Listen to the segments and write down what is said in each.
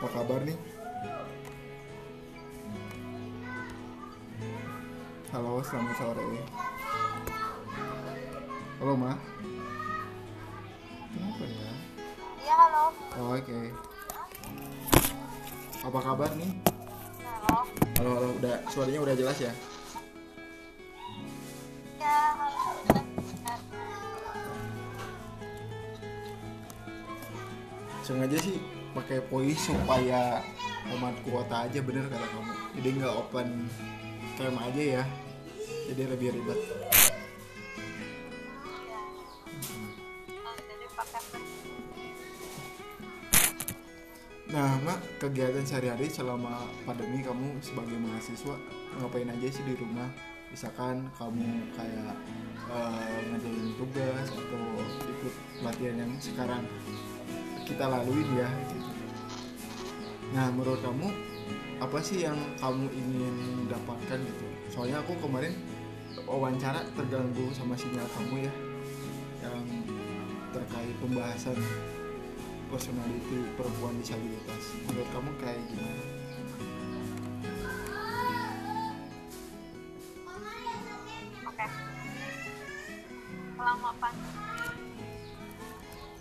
apa kabar nih? Halo, selamat sore. Halo, Ma. Kenapa ya? Iya halo. Oh, Oke. Apa kabar nih? Halo. Halo, halo, udah suaranya udah jelas ya? Ya. Sengaja sih pakai voice supaya hemat kuota aja bener kata kamu. Jadi nggak open cam aja ya. Jadi lebih ribet. Nah, Mak, kegiatan sehari-hari selama pandemi kamu sebagai mahasiswa ngapain aja sih di rumah? Misalkan kamu kayak eh, ngerjain tugas atau ikut pelatihan yang sekarang kita laluin ya. Nah, menurut kamu apa sih yang kamu ingin dapatkan gitu? Soalnya aku kemarin wawancara terganggu sama sinyal kamu ya yang terkait pembahasan personality perempuan disabilitas menurut kamu kayak gimana? Selama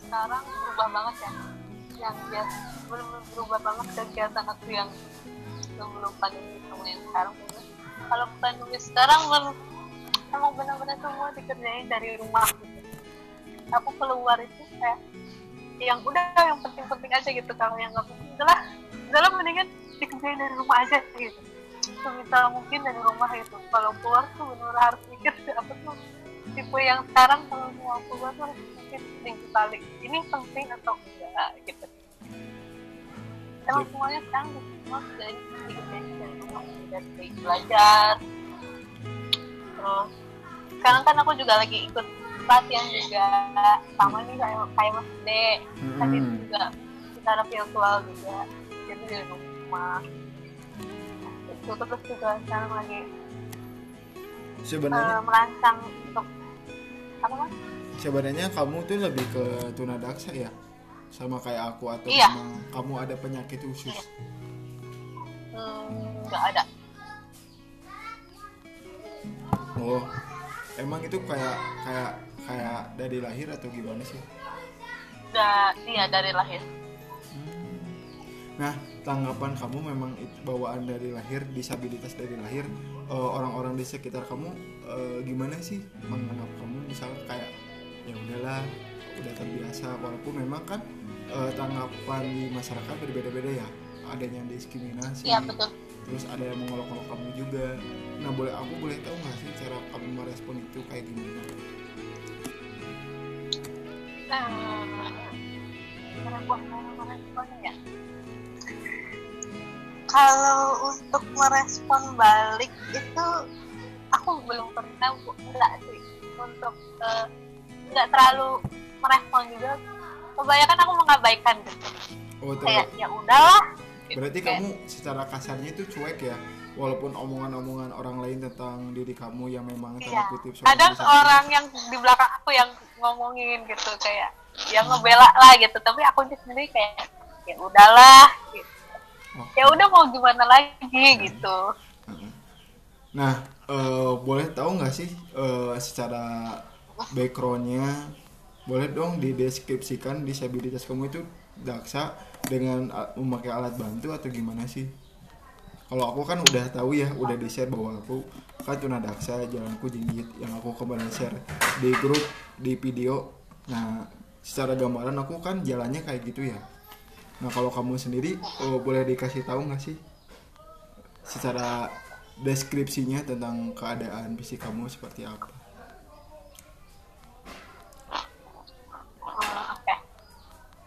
sekarang berubah banget ya. Yang biasa banget kegiatan aku yang sebelum pandemi yang sekarang. Kalau pandemi sekarang belum emang benar-benar semua dikerjain dari rumah. Aku keluar itu kayak yang udah yang penting-penting aja gitu. Kalau yang nggak penting udahlah. Udahlah mendingan dikerjain dari rumah aja gitu. Semisal mungkin dari rumah itu kalau keluar tuh benar harus mikir apa tuh tipe yang sekarang kalau mau keluar tuh harus mikir minggu balik ini penting atau enggak gitu emang semuanya sekarang semua dari dikerjain dari rumah dari belajar. Terus sekarang kan aku juga lagi ikut pelatihan juga. Sama nih kayak kayak Mas tadi Hmm. juga secara virtual juga. Jadi di rumah. Itu terus juga sekarang lagi Sebenarnya eh, merancang untuk apa mas? sebenarnya kamu tuh lebih ke tunadaksa ya sama kayak aku atau Iya. memang kamu ada penyakit khusus? Hmm, nggak ada Oh, emang itu kayak kayak kayak dari lahir atau gimana sih? da, iya dari lahir Nah, tanggapan kamu memang itu bawaan dari lahir, disabilitas dari lahir, eh, orang-orang di sekitar kamu eh, gimana sih menganggap kamu misalnya kayak ya udahlah, udah terbiasa walaupun memang kan eh, tanggapan di masyarakat berbeda-beda ya. Ada yang diskriminasi, iya betul terus ada yang mengolok-olok kamu juga. Nah, boleh aku boleh tahu nggak sih cara kamu merespon itu kayak gimana? nah merespon meresponnya ya kalau untuk merespon balik itu aku belum pernah enggak sih untuk eh, nggak terlalu merespon juga kebanyakan aku mengabaikan gitu Oh, ter- kayak ya udahlah gitu. Berarti Kayak, kamu secara kasarnya itu cuek ya, walaupun omongan-omongan orang lain tentang diri kamu yang memang tanda Iya. kutip seorang kadang disabilitas. orang yang di belakang aku yang ngomongin gitu kayak yang ngebela lah gitu tapi aku sendiri kayak ya udahlah gitu. Oh. ya udah mau gimana lagi gitu Nah, eh, boleh tahu nggak sih eh, secara backgroundnya, boleh dong dideskripsikan disabilitas kamu itu daksa dengan memakai alat bantu atau gimana sih? Kalau aku kan udah tahu ya, udah di share bahwa aku kan tunadaksa, jalanku jinjit yang aku kemarin share di grup di video. Nah, secara gambaran aku kan jalannya kayak gitu ya. Nah, kalau kamu sendiri eh, boleh dikasih tahu nggak sih secara deskripsinya tentang keadaan fisik kamu seperti apa?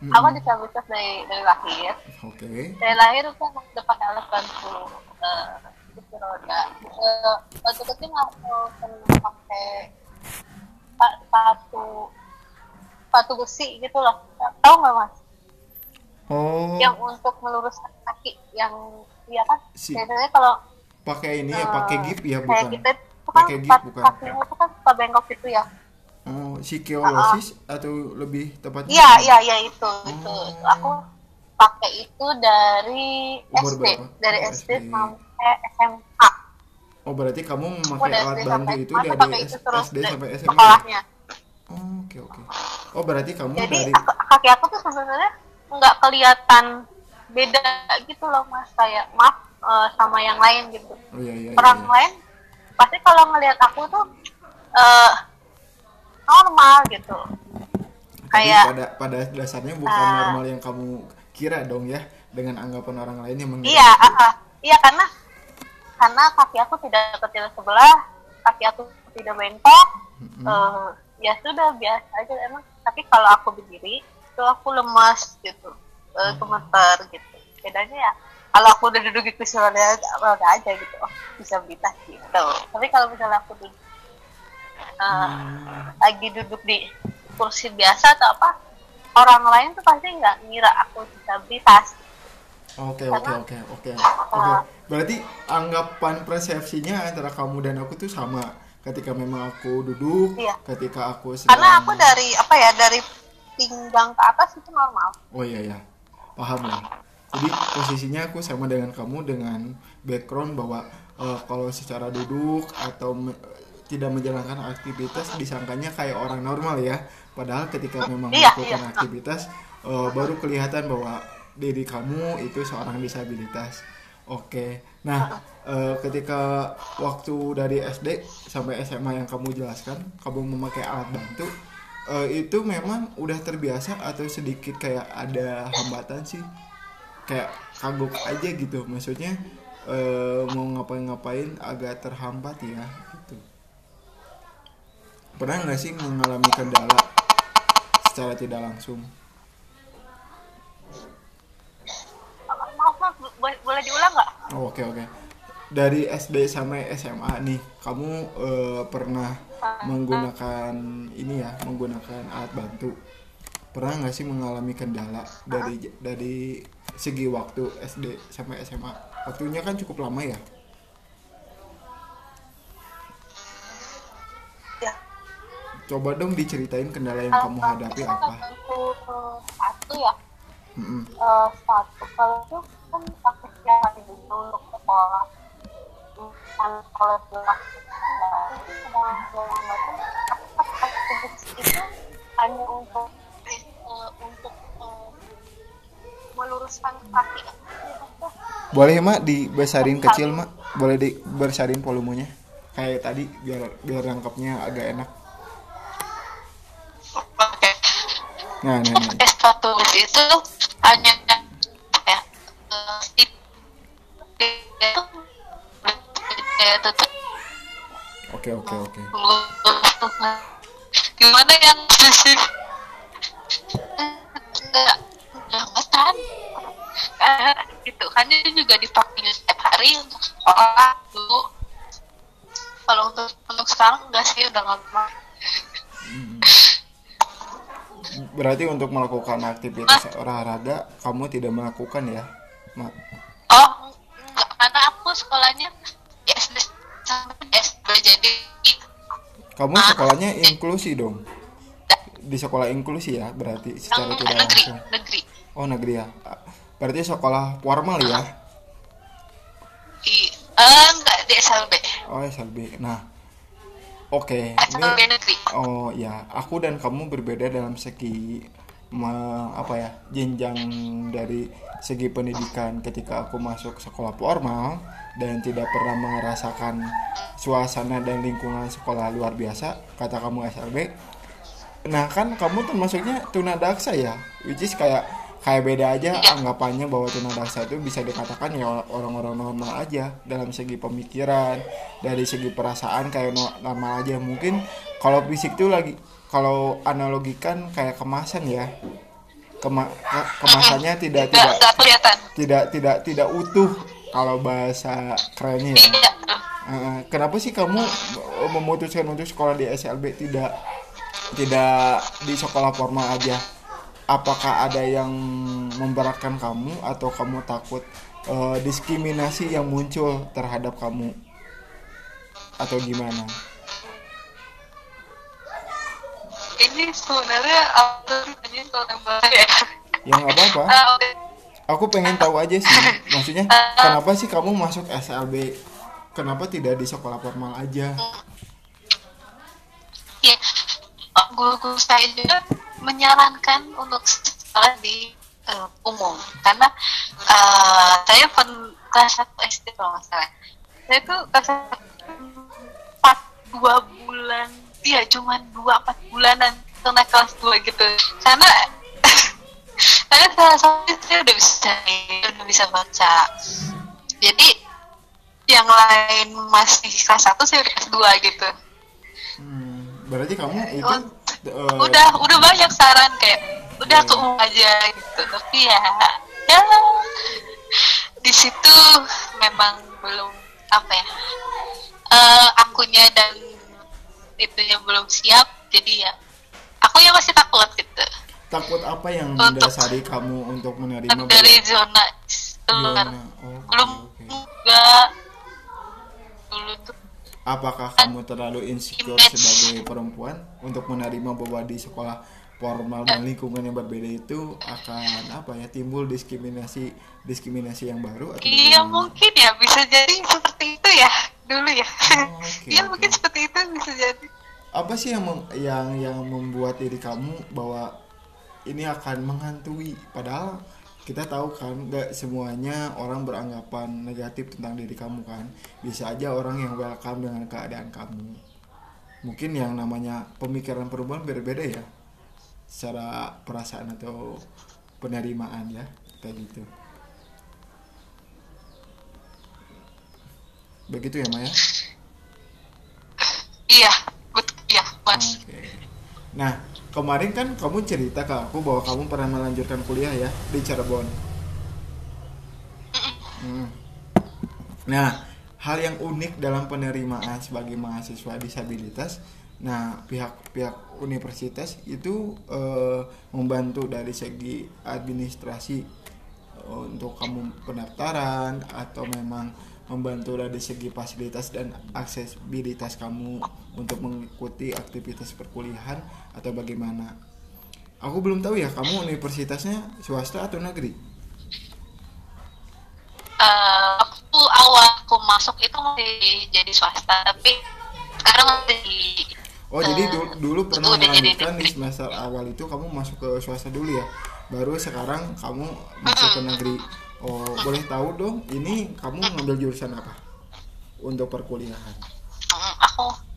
Mm-mm. aku disabilitas dari dari lahir Oke. dari lahir itu emang udah pakai alat bantu eh, kursi roda Eh, waktu kecil aku pernah pakai pa- sepatu sepatu besi gitu loh tahu nggak mas Oh, yang untuk meluruskan kaki yang iya kan Si- biasanya kalau pakai ini ya, eh, pakai gip ya kayak bukan? itu kan Pakai gip bukan? kakinya itu kan suka bengkok gitu ya Oh, sikeolosis atau lebih tepatnya? iya iya iya itu itu Oh. aku pakai itu dari Umur SD, berapa? dari Oh, SD, SD. sampai SMA. Oh berarti kamu memakai alat bantu itu dari itu terus SD sampai SMA? Sekolahnya. Oh, Oke oke. Oh berarti kamu Jadi dari aku- kaki aku tuh sebenarnya nggak kelihatan beda gitu loh mas kayak maaf eh, sama yang lain gitu. oh iya iya. iya, Orang iya. lain pasti kalau ngelihat aku tuh eh, normal gitu. Kayak pada pada dasarnya bukan Ah. normal yang kamu kira dong ya dengan anggapan orang lain yang mengira. Iya, ah. iya karena karena kaki aku tidak kecil sebelah, kaki aku tidak bengkok, Mm-mm. eh, ya sudah biasa aja emang. Tapi kalau aku berdiri, itu aku lemas gitu, eh, gemeter gitu. Bedanya ya, kalau aku udah duduk di kursi roda, aja gitu, oh bisa beritas gitu. Tapi kalau misalnya aku duduk, eh, Hmm. lagi duduk di kursi biasa atau apa, orang lain tuh pasti nggak ngira aku disabilitas. Oke oke oke oke oke. Ah. Berarti anggapan persepsinya antara kamu dan aku tuh sama. Ketika memang aku duduk, Iya. ketika aku sedang karena aku dari apa ya dari pinggang ke atas itu normal Oh iya ya, paham lah. Jadi posisinya aku sama dengan kamu dengan background bahwa eh, kalau secara duduk atau tidak menjalankan aktivitas disangkanya kayak orang normal ya. Padahal ketika memang Iya, melakukan iya. aktivitas eh, baru kelihatan bahwa diri kamu itu seorang disabilitas. Oke. Nah, eh, ketika waktu dari SD sampai SMA yang kamu jelaskan, kamu memakai alat bantu, eh, itu memang udah terbiasa atau sedikit kayak ada hambatan sih? Kayak kagok aja gitu. Maksudnya eh, mau ngapain-ngapain agak terhambat ya gitu. Pernah nggak sih mengalami kendala secara tidak langsung? maaf maaf boleh, diulang nggak Oh, Oke oke. Dari SD sampai SMA nih, kamu eh, pernah menggunakan ini ya, menggunakan alat bantu. Pernah nggak sih mengalami kendala dari dari segi waktu SD sampai SMA? Waktunya kan cukup lama ya. ya Coba dong diceritain kendala yang kamu hadapi apa? Satu ya Mm-mm. eh, satu kalau itu kan aku setiap hari dulu untuk sekolah kan kalau sekolah itu hanya untuk eh, untuk eh, meluruskan kaki Boleh mak dibesarin kecil mak? Boleh dibesarin volumenya? Kayak tadi biar biar rangkapnya agak enak. Nah, nah, nah. pakai sepatu itu hanya ya Oke oke oke. gimana yang spesifik enggak Eh, gitu. Kan itu juga dipakai setiap hari untuk sekolah dulu. Kalau untuk untuk sekarang enggak sih udah nggak Berarti untuk melakukan aktivitas olahraga kamu tidak melakukan ya, Mak? Oh, enggak, karena aku sekolahnya SD sampai SD jadi Kamu sekolahnya inklusi dong. Di sekolah inklusi ya, berarti secara tidak negeri, langsung. negeri. Oh, negeri ya. Berarti sekolah formal ya? Di eh, enggak di SLB. Oh, SLB. Nah. Oke, negeri. Oh ya, aku dan kamu berbeda dalam segi me- apa ya jenjang dari segi pendidikan. Ketika aku masuk sekolah formal dan tidak pernah merasakan suasana dan lingkungan sekolah luar biasa kata kamu SLB nah kan kamu termasuknya tunadaksa ya? Which is kayak kayak beda aja anggapannya bahwa tunadaksa itu bisa dikatakan ya orang-orang normal aja dalam segi pemikiran dari segi perasaan kayak no- normal aja mungkin kalau fisik tuh lagi kalau analogikan kayak kemasan ya Kema- ke- kemasannya tidak Enggak, tidak enggak kelihatan. tidak tidak tidak utuh kalau bahasa kerennya ya Iya. Kenapa sih kamu memutuskan untuk sekolah di SLB tidak tidak di sekolah formal aja? Apakah ada yang memberatkan kamu atau kamu takut eh, diskriminasi yang muncul terhadap kamu? Atau gimana? Ini sebenarnya aku ini. Ya? Nggak apa-apa. Ah, aku pengen tahu aja sih. Maksudnya kenapa sih kamu masuk SLB kenapa tidak di sekolah formal aja? Ya guru-guru saya juga menyarankan untuk sekolah di uh, umum. Karena uh, saya pen kelas satu SD kalau nggak salah. Saya tuh kelas empat dua bulan iya cuma dua empat bulanan naik kelas dua gitu. Karena karena salah satu saya udah bisa udah bisa baca. Jadi yang lain masih kelas satu saya udah kelas dua gitu. Hmm, berarti kamu itu uh, udah udah banyak saran kayak udah ke umum aja gitu. Tapi ya ya di situ memang belum apa ya uh, akunya dan itunya belum siap jadi ya aku ya masih takut gitu. Takut apa yang mendasari kamu untuk menerima dari zona luar. oh, belum okay. enggak. Dulu tuh apakah kamu terlalu insecure sebagai perempuan untuk menerima bahwa di sekolah formal dan lingkungan yang berbeda itu akan apa ya timbul diskriminasi diskriminasi yang baru atau iya mungkin ya bisa jadi seperti itu ya dulu ya. Oh, okay, iya okay. mungkin seperti itu bisa jadi. Apa sih yang yang yang membuat diri kamu bahwa ini akan menghantui? Padahal kita tahu kan gak semuanya orang beranggapan negatif tentang diri kamu kan. Bisa aja orang yang welcome dengan keadaan kamu. Mungkin yang namanya pemikiran perempuan berbeda ya. Secara perasaan atau penerimaan ya kayak gitu. Begitu ya Maya iya betul ya mas. Okay. nah kemarin kan kamu cerita ke aku bahwa kamu pernah melanjutkan kuliah ya di Cirebon hmm. nah hal yang unik dalam penerimaan sebagai mahasiswa disabilitas Nah, pihak-pihak universitas itu uh, membantu dari segi administrasi uh, untuk kamu pendaftaran atau memang membantu dari segi fasilitas dan aksesibilitas kamu untuk mengikuti aktivitas perkuliahan atau bagaimana? Aku belum tahu ya, kamu universitasnya swasta atau negeri? Uh, aku awal aku masuk itu masih jadi swasta, tapi sekarang masih Oh uh, jadi dulu, dulu pernah melanjutkan di semester awal itu kamu masuk ke swasta dulu ya, baru sekarang kamu masuk ke negeri. Oh boleh tahu dong, ini kamu ngambil jurusan apa untuk perkuliahan? Aku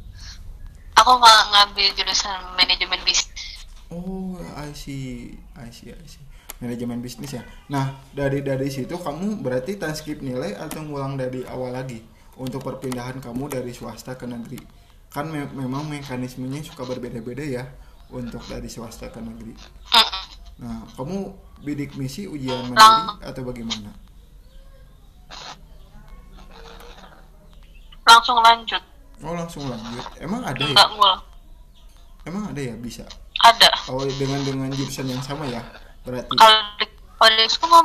aku nggak ngambil jurusan manajemen bisnis. Oh I see, I see, I see. Manajemen bisnis ya. Nah dari dari situ kamu berarti transkrip nilai atau ngulang dari awal lagi untuk perpindahan kamu dari swasta ke negeri? kan me memang mekanismenya suka berbeda-beda ya untuk dari swasta ke negeri. Nah, kamu bidik misi ujian mandiri atau bagaimana? Langsung lanjut. Oh, langsung lanjut. Emang ada ya? Enggak ngulang. Emang ada ya bisa? Ada. Oh, dengan dengan jurusan yang sama ya? Berarti. Kalau di kalau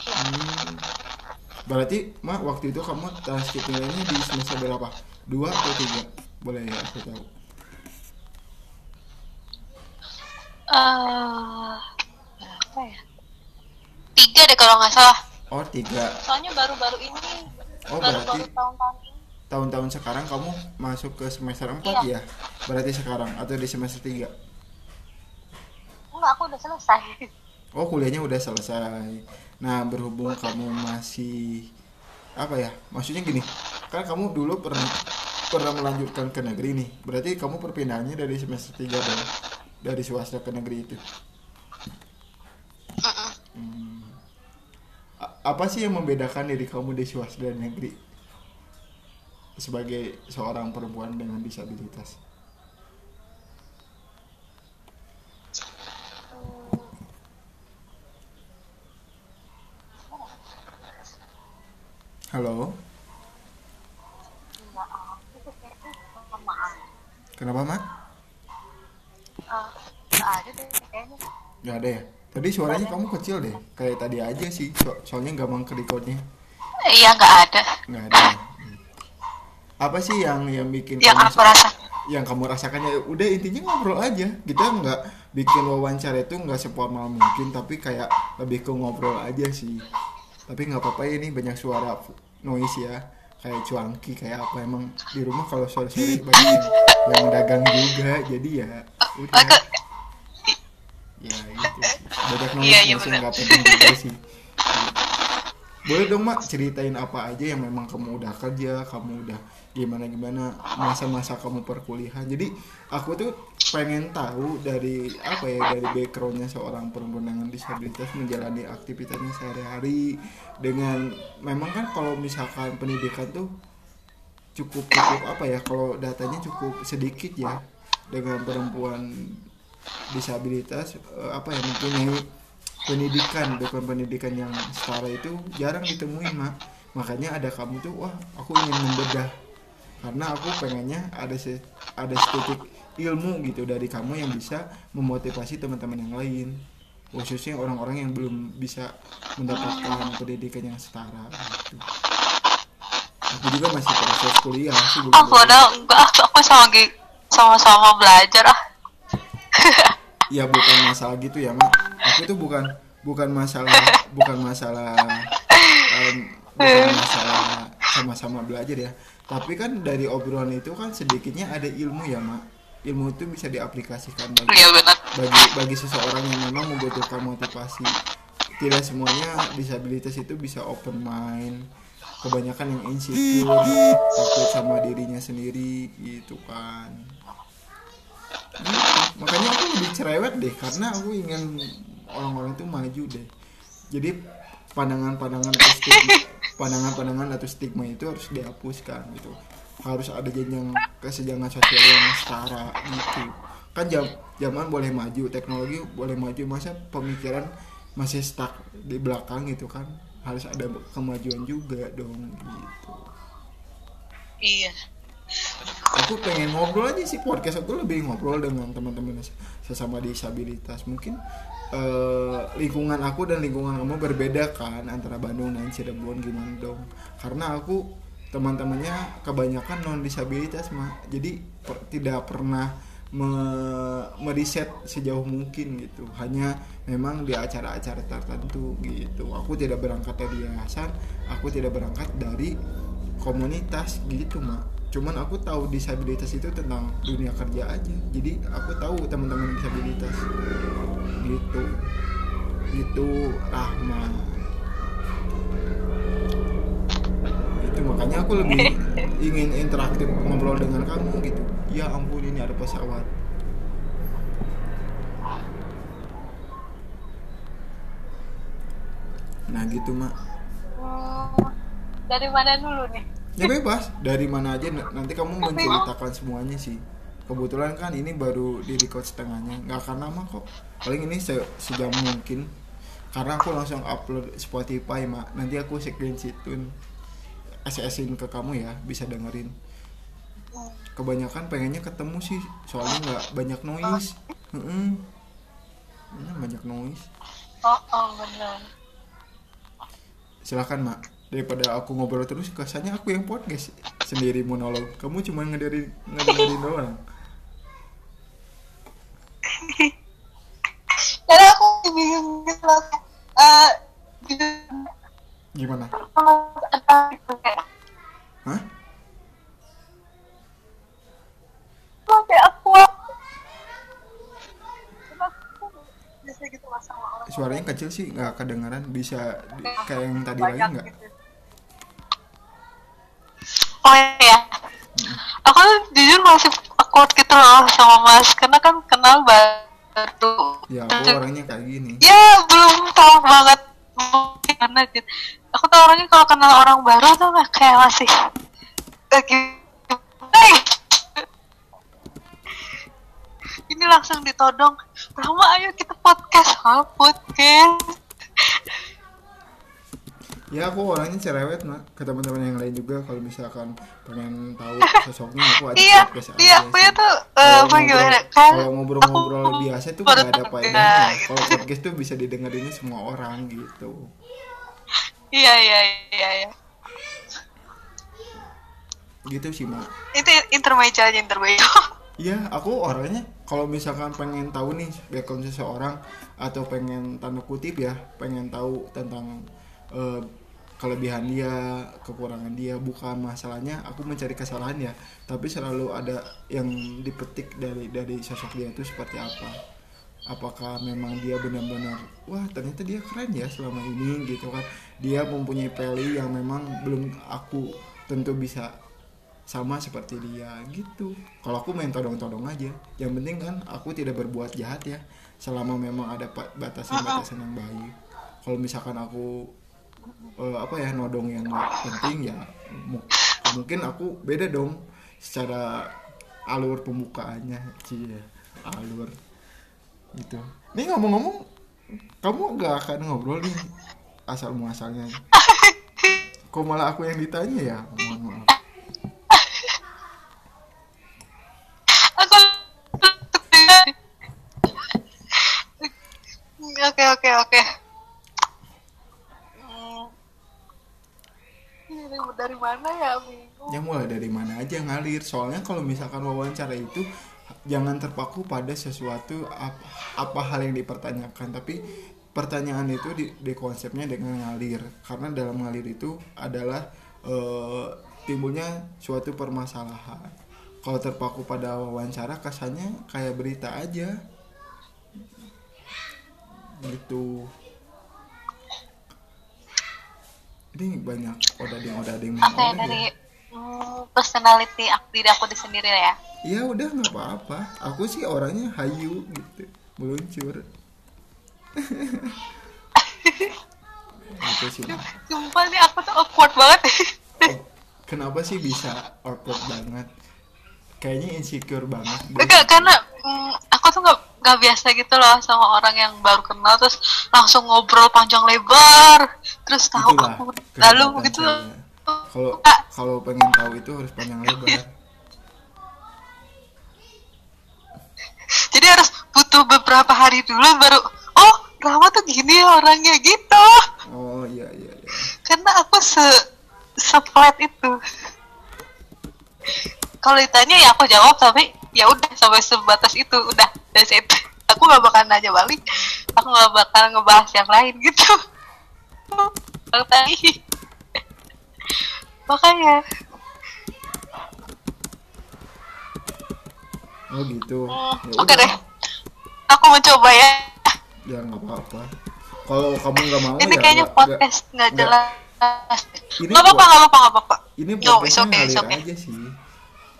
hmm. Berarti, Mak, waktu itu kamu transkrip nilainya di semester berapa? dua atau tiga boleh ya aku tahu uh, apa ya tiga deh kalau nggak salah oh tiga soalnya baru-baru ini oh baru, berarti tahun-tahun tahun-tahun sekarang kamu masuk ke semester empat iya. ya? Berarti sekarang atau di semester tiga? Enggak aku udah selesai. Oh kuliahnya udah selesai. Nah berhubung kamu masih apa ya? Maksudnya gini kan kamu dulu pernah pernah melanjutkan ke negeri nih. Berarti kamu perpindahannya dari semester 3 dan dari swasta ke negeri itu? Hmm. apa sih yang membedakan diri kamu di swasta dan negeri sebagai seorang perempuan dengan disabilitas Halo. Kenapa, Mak? Gak ada ya? Tadi suaranya kamu kecil deh. Kayak tadi aja sih. So soalnya gampang ke recordnya. Iya, nggak ada. Nggak ada. Apa sih yang yang bikin yang kamu aku rasa yang kamu rasakan? Ya udah intinya ngobrol aja. Kita nggak bikin wawancara itu nggak seformal mungkin tapi kayak lebih ke ngobrol aja sih. Tapi nggak apa-apa ini banyak suara noise ya. Kayak cuangki kayak apa. Emang di rumah kalau sore-sore banyak yang, yang dagang juga jadi ya udah. Aku, ya sih. banyak noise yang benar. nggak penting juga sih. Boleh dong mak ceritain apa aja yang memang kamu udah kerja kamu udah gimana gimana masa-masa kamu perkuliahan. Jadi aku tuh pengen tahu dari apa ya dari backgroundnya seorang perempuan dengan disabilitas menjalani aktivitasnya sehari-hari. Dengan memang kan kalau misalkan pendidikan tuh cukup cukup apa ya kalau datanya cukup sedikit ya dengan perempuan disabilitas eh, apa ya mempunyai pendidikan background pendidikan yang setara itu jarang ditemuin mak. Makanya ada kamu tuh wah aku ingin membedah karena aku pengennya ada se ada sedikit ilmu gitu dari kamu yang bisa memotivasi teman-teman yang lain khususnya orang-orang yang belum bisa mendapatkan pendidikan yang setara gitu. aku juga masih proses kuliah sih aku lulus. udah enggak aku sama gi- sama-sama belajar ah ya bukan masalah gitu ya mak aku itu bukan bukan masalah bukan masalah em, bukan masalah sama-sama belajar ya tapi kan dari obrolan itu kan sedikitnya ada ilmu ya mak. Ilmu itu bisa diaplikasikan bagi benar. bagi bagi seseorang yang memang membutuhkan motivasi. Tidak semuanya disabilitas itu bisa open mind. Kebanyakan yang insecure takut sama dirinya sendiri gitu kan. Gitu. makanya aku lebih cerewet deh karena aku ingin orang-orang itu maju deh. Jadi pandangan-pandangan stigma pandangan-pandangan atau stigma itu harus dihapuskan gitu. Harus ada jenjang kesenjangan sosial yang setara gitu. Kan jam zaman boleh maju teknologi boleh maju masa pemikiran masih stuck di belakang gitu kan? Harus ada kemajuan juga dong gitu. Iya. Aku pengen ngobrol aja sih podcast. Aku lebih ngobrol dengan teman-teman sesama disabilitas. Mungkin eh, lingkungan aku dan lingkungan kamu berbeda kan antara Bandung dan Cirebon gimana dong? Karena aku teman-temannya kebanyakan non disabilitas mah jadi per- tidak pernah me- meriset sejauh mungkin gitu. Hanya memang di acara-acara tertentu gitu. Aku tidak berangkat dari yayasan aku tidak berangkat dari komunitas gitu mah cuman aku tahu disabilitas itu tentang dunia kerja aja. Jadi aku tahu teman-teman disabilitas gitu. Itu Rahma. Itu makanya aku lebih ingin interaktif ngobrol dengan kamu gitu. Ya ampun ini ada pesawat. Nah gitu mak. Hmm, dari mana dulu nih? Ya bebas. Dari mana aja. Nanti kamu menceritakan semuanya sih. Kebetulan kan ini baru di record setengahnya. Nggak akan lama kok paling ini se sejam mungkin. Karena aku langsung upload Spotify mak. Nanti aku screenshotin SS-in ke kamu ya bisa dengerin. Kebanyakan pengennya ketemu sih soalnya nggak banyak noise. Heeh. Ini banyak noise? Oh oh benar. Silakan mak. Daripada aku ngobrol terus kesannya aku yang podcast sendiri monolog. Kamu cuma ngedengerin ngedengerin doang karena aku bingung gitu loh Eh, gimana? Hah? Aku gitu sama orang. Suaranya kecil sih nggak kedengaran bisa di- kayak yang tadi lagi nggak? gitu. oh iya. Aku jujur masih awkward gitu loh sama mas karena kan kenal baru aku orangnya kayak gini. Ya belum tahu banget. Gitu aku tuh orangnya kalau kenal orang baru tuh kayak masih lagi hey! ini langsung ditodong. Rama ayo kita podcast. Ha podcast ya aku orangnya cerewet mak. Ke teman-teman yang lain juga kalau misalkan pengen tahu sosoknya aku ada iya podcast iya aja aku sih. ya tuh eh, Kalau apa gimana? kan kalau ngobrol-ngobrol aku biasa tuh nggak ada faedahnya. ya. kalau podcast tuh bisa didengerinnya semua orang gitu. Iya iya iya iya. Gitu sih mak. Itu intermezzo aja intermezzo. Iya, aku orangnya kalau misalkan pengen tahu nih background seseorang atau pengen tanda kutip ya pengen tahu tentang eh, kelebihan dia kekurangan dia bukan masalahnya aku mencari kesalahan ya. Tapi selalu ada yang dipetik dari dari sosok dia itu seperti apa. Apakah memang dia benar-benar wah ternyata dia keren ya selama ini gitu kan. Dia mempunyai value yang memang belum aku tentu bisa sama seperti dia gitu. Kalau aku main todong-todong aja. Yang penting kan aku tidak berbuat jahat ya selama memang ada batasan-batasan yang baik. Kalau misalkan aku eh, apa ya nodong yang penting ya mu- mungkin aku beda dong secara alur pembukaannya cie alur gitu. Nih ngomong-ngomong kamu nggak akan ngobrol nih asal muasalnya kok malah aku yang ditanya ya? Mohon maaf. Oke oke oke Hmm. Ini dari mana ya bingung. Ya mulai dari mana aja ngalir. Soalnya kalau misalkan wawancara itu jangan terpaku pada sesuatu apa, apa hal yang dipertanyakan. Tapi pertanyaan itu di, di konsepnya dengan ngalir. Karena dalam ngalir itu adalah eh, timbulnya suatu permasalahan. Kalau terpaku pada wawancara kesannya kayak berita aja. Gitu ini banyak odading odading oke odading. dari hmm, personality aku diri aku di sendiri ya ya udah nggak apa-apa aku sih orangnya hayu gitu meluncur gitu sih Nah. sumpah nih aku tuh awkward banget Oh, kenapa sih bisa awkward banget kayaknya insecure banget. Enggak, karena mm, aku tuh nggak nggak biasa gitu loh sama orang yang baru kenal terus langsung ngobrol panjang lebar terus tahu itulah aku. Lalu gitu kalau kalau pengen tahu itu harus panjang lebar. Jadi harus butuh beberapa hari dulu baru oh Rama tuh gini ya orangnya gitu. Oh iya iya iya. Karena aku se seplat itu. Kalau ditanya ya aku jawab tapi ya udah sampai sebatas itu udah dari situ aku nggak bakal nanya balik. Aku nggak bakal ngebahas yang lain gitu Bang tadi. Makanya oh gitu. Hmm, Ya oke udah. deh. Aku mencoba ya. Ya nggak apa-apa. Kalau kamu nggak mau ini ya kayaknya nggak- podcast nggak jelas. Nggak apa-apa nggak apa-apa nggak apa-apa. ini No, podcastnya okay, it's ngalir okay. aja sih.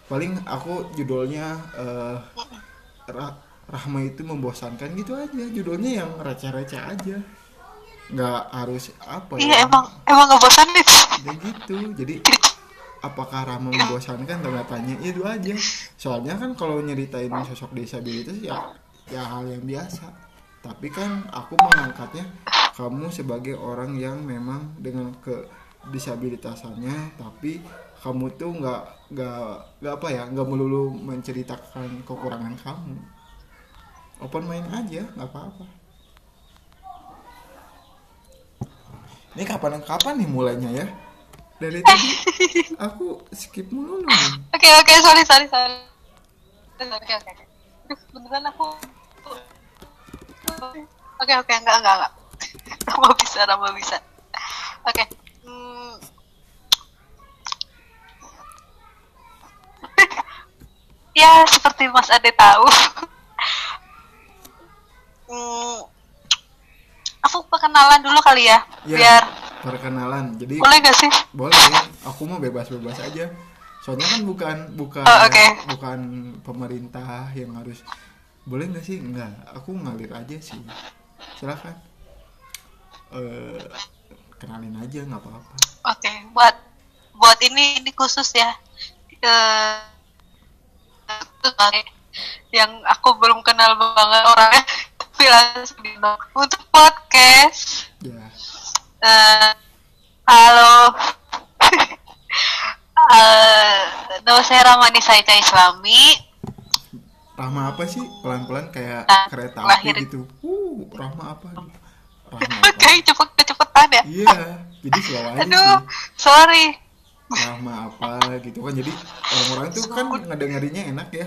Paling aku judulnya eh, Ra- Rahma itu membosankan gitu aja. Judulnya yang receh-receh aja nggak harus apa iya ya? emang emang nggak bosanin ya gitu jadi apakah Rahma membosankan tanda tanya itu aja. Soalnya kan kalau nyeritain sosok disabilitas ya ya hal yang biasa. Tapi kan aku mengangkatnya kamu sebagai orang yang memang dengan ke disabilitasannya tapi kamu tuh nggak nggak nggak apa ya nggak melulu menceritakan kekurangan kamu. Open main aja nggak apa-apa ini kapan kapan nih mulainya ya dari tadi aku skip mulu nih Oke oke sorry sorry sorry. Oke oke oke. Aduh, Beneran aku. Oke oke enggak enggak enggak. Rama bisa Rama bisa. Oke. Hmm. ya seperti Mas Ade tahu. Hmm, aku perkenalan dulu kali ya, Ya. biar perkenalan jadi boleh gak sih? boleh aku mau bebas-bebas aja soalnya kan bukan bukan Oh, oke. bukan pemerintah yang harus boleh nggak sih nggak aku ngalir aja sih silakan eh kenalin aja nggak apa-apa Oke, buat buat ini ini khusus ya. Eh, yang aku belum kenal banget orangnya, tapi langsung untuk podcast. ya Eh, halo, Eh, nama saya Ramani Saita Islami. Rahma apa sih pelan-pelan kayak Ah, kereta lahir. api gitu uh Rahma apa Rahma apa Kayak cepet kecepetan ya. iya jadi slow aja Aduh, sih sorry. Rahma apa gitu kan jadi orang-orang itu kan ngedengerinnya enak ya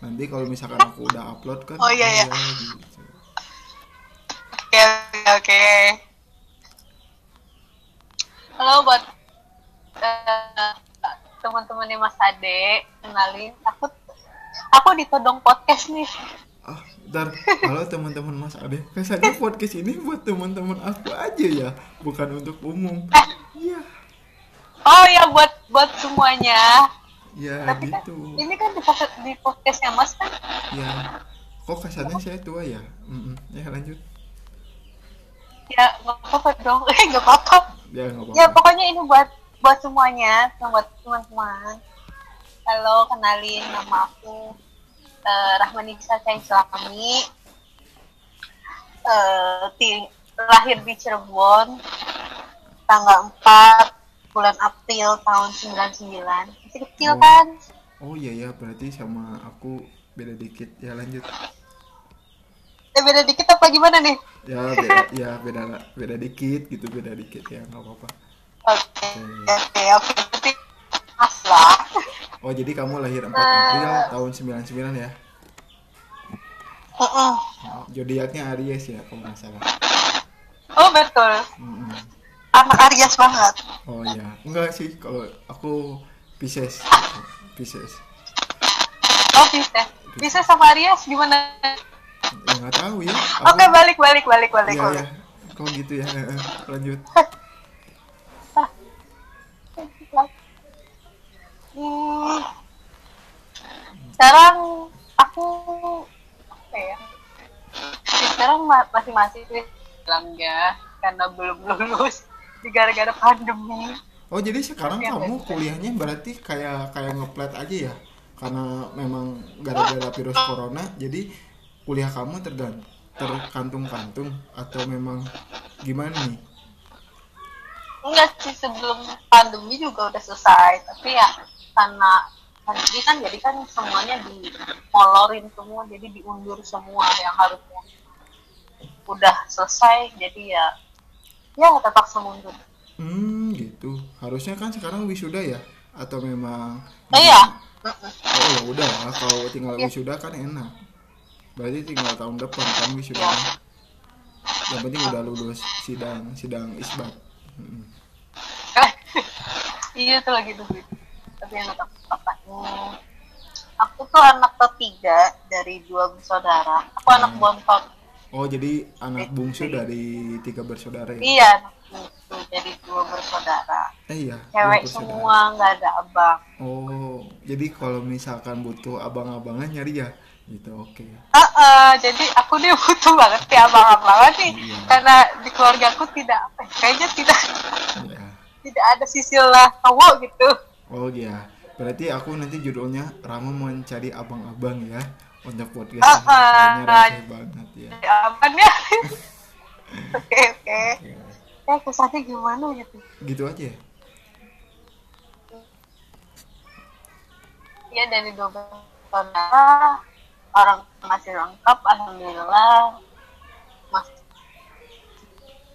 nanti kalau misalkan aku udah upload kan Oh, iya, iya. gitu. Oke oke oke. Halo buat eh, teman-temannya Mas Ade, kenalin aku aku ditodong podcast nih. ah ntar halo teman-teman mas Ade kesannya podcast ini buat teman-teman aku aja ya bukan untuk umum iya Oh ya buat buat semuanya. ya Tapi kan gitu ini kan di, podcast- di podcastnya Mas kan. ya kok kesannya saya tua ya Mm-mm. ya lanjut Ya nggak apa-apa dong, eh nggak apa-apa. ya nggak Ya apa-apa pokoknya ini buat buat semuanya, buat teman-teman. Halo, kenalin nama aku eh, Rahmanisa Islami. Eh, ti- lahir di Cirebon tanggal 4 bulan April tahun 99. Masih kecil Oh. kan? oh iya ya berarti sama aku beda dikit ya lanjut Eh, beda dikit apa gimana nih? ya beda ya beda beda dikit gitu beda dikit ya nggak apa-apa Oke, oke, oke. Mas lah. oh jadi kamu lahir 4 April tahun 99 ya Mm-mm. zodiaknya Aries ya kalau nggak salah Oh betul, Mm-mm. anak Aries banget. oh iya enggak sih kalau aku Pisces Pisces Oh bisa, bisa sama Aries gimana? Ya nggak tahu ya aku Oke balik balik balik balik. ya balik. ya kok gitu ya Heeh. lanjut Hmm, sekarang aku apa ya? Ya, sekarang ma- masih masih sih bilangnya karena belum lulus di gara-gara pandemi. oh jadi sekarang Oke, kamu oke. kuliahnya berarti kayak kayak ngeplat aja ya karena memang gara-gara virus corona jadi kuliah kamu tergan terkantung-kantung atau memang gimana nih? Enggak sih sebelum pandemi juga udah selesai, tapi ya karena pandemi kan jadi kan semuanya dimolorin semua, jadi diundur semua yang harusnya. Udah selesai, jadi ya ya terpaksa mundur. hmm gitu. Harusnya kan sekarang wisuda ya? Atau memang Oh iya, oh ya udah kalau tinggal Iya. wisuda kan enak berarti tinggal tahun depan kan wisuda Iya. yang penting udah lulus sidang sidang isbat. Mm-mm. iya tuh lagi tuh tapi yang bapaknya. Aku tuh anak ketiga dari dua bersaudara. Aku anak Hmm. bontot oh jadi anak bungsu dari tiga bersaudara ya? Iya anak bungsu jadi dua bersaudara. Eh iya cewek semua nggak ada abang. Oh jadi kalau misalkan butuh abang-abangan nyari ya gitu oke. Ah, ah, jadi aku nih butuh banget ya abang-abangan nih Iya. karena di keluarga aku tidak ya, kayaknya tidak ya tidak ada sisilah cowok gitu. Oh iya. Berarti aku nanti judulnya Rama mencari abang-abang ya untuk podcast Ah, ah. kayaknya receh banget ya. ya aman ya. Oke oke. Oke. ya kesannya gimana gitu? Gitu aja. Ya? dari dua saudara orang masih lengkap alhamdulillah masih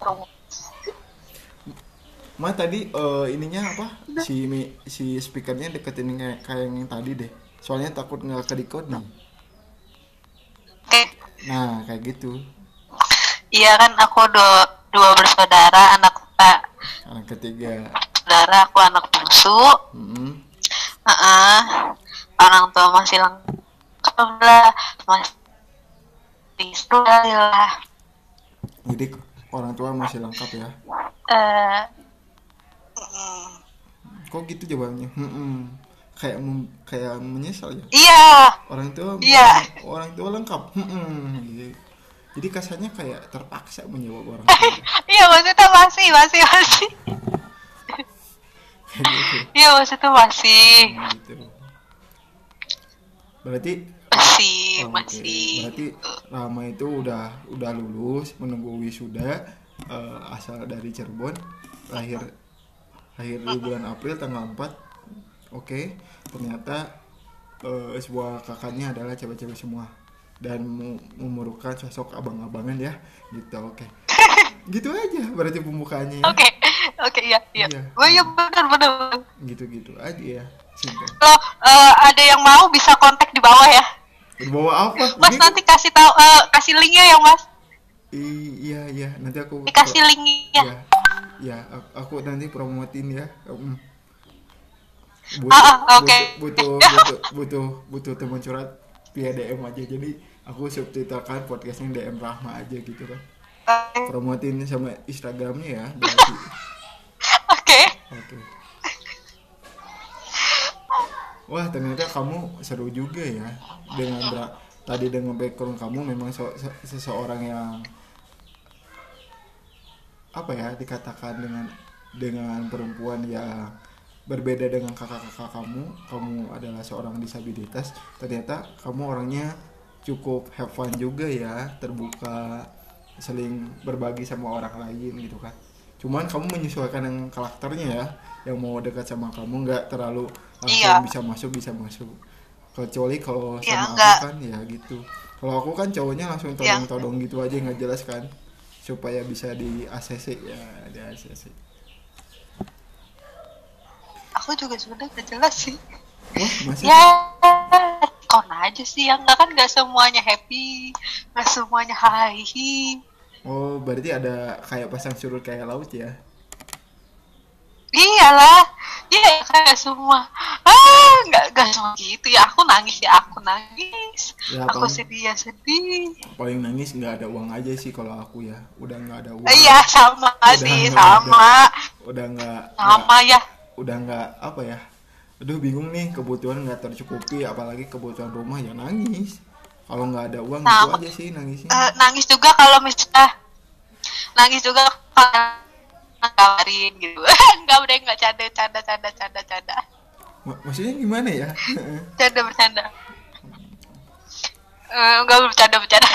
rumah Ma tadi eh, ininya apa? Si mi- si speakernya deketin kayak kayak yang tadi deh. Soalnya takut nggak kedikot nih Oke. nah kayak gitu. Iya kan aku dua, dua bersaudara anak tak anak ketiga. Saudara aku anak bungsu. Mm-mm. Heeh. orang tua masih lengkap lah masih lah jadi orang tua masih lengkap ya? Eh kok gitu jawabannya? Mm-mm. kayak mem- kayak menyesal ya? Iya. Orang tua Iya. orang tua lengkap? Mm-mm. Gitu. jadi kasarnya kayak terpaksa menjawab orang tua. iya maksudnya masih masih masih. Gitu. Iya maksudnya masih. Nah, gitu. Berarti masih Oke, masih. Berarti Rama itu udah udah lulus menunggu wisuda eh, asal dari Cirebon lahir lahir di bulan April tanggal 4 Oke, ternyata eh, sebuah kakaknya adalah cewek-cewek semua dan memerlukan sosok abang-abangan ya gitu oke. Gitu aja berarti pembukaannya ya. Oke oke iya iya. Iya. oh iya benar benar gitu gitu aja ya kalau eh, ada yang mau bisa kontak di bawah ya bawa apa Mas Ini- nanti kasih tahu eh, kasih linknya ya Mas. I- iya iya nanti aku Dikasih linknya. ya ya aku, aku nanti promotin ya Mm. Ah, ah, oke. butuh, butuh butuh butuh butuh teman curhat via DM aja jadi aku subtitlekan podcastnya DM Rahma aja gitu kan promotin sama Instagramnya ya berarti Oke. oke wah ternyata kamu seru juga ya. Dengan tadi dengan background kamu memang so- se- seseorang yang apa ya dikatakan dengan dengan perempuan yang berbeda dengan kakak-kakak kamu kamu adalah seorang disabilitas ternyata kamu orangnya cukup have fun juga ya terbuka saling berbagi sama orang lain gitu kan. Cuman kamu menyesuaikan yang karakternya ya yang mau dekat sama kamu nggak terlalu Iya. bisa masuk bisa masuk kecuali kalau Iya, sama nggak. aku kan ya gitu kalau aku kan cowoknya langsung Iya. todong-todong gitu aja nggak jelas kan supaya bisa di ACC ya di ACC Aku juga sebenarnya gak jelas sih. wah masih Ya, kon aja sih yang nggak kan nggak semuanya happy, nggak semuanya high. oh berarti ada kayak pasang surut kayak laut ya Iyalah, iya kayak semua. Ah, nggak nggak semua gitu ya. Aku nangis ya, aku nangis. Ya, aku paling- sedih ya sedih. paling nangis nggak ada uang aja sih kalau aku ya udah nggak ada uang Iya sama sih, nggak sama, udah nggak sama ya. udah nggak apa ya aduh bingung nih kebutuhan nggak tercukupi apalagi kebutuhan rumah ya nangis kalau nggak ada uang gitu Sama. aja sih nangisnya Eh, nangis juga kalau misalnya nangis juga kalau ngabarin gitu. Enggak udah nggak canda canda canda canda canda. Ma- maksudnya gimana ya Canda bercanda. Eh, enggak bercanda bercanda.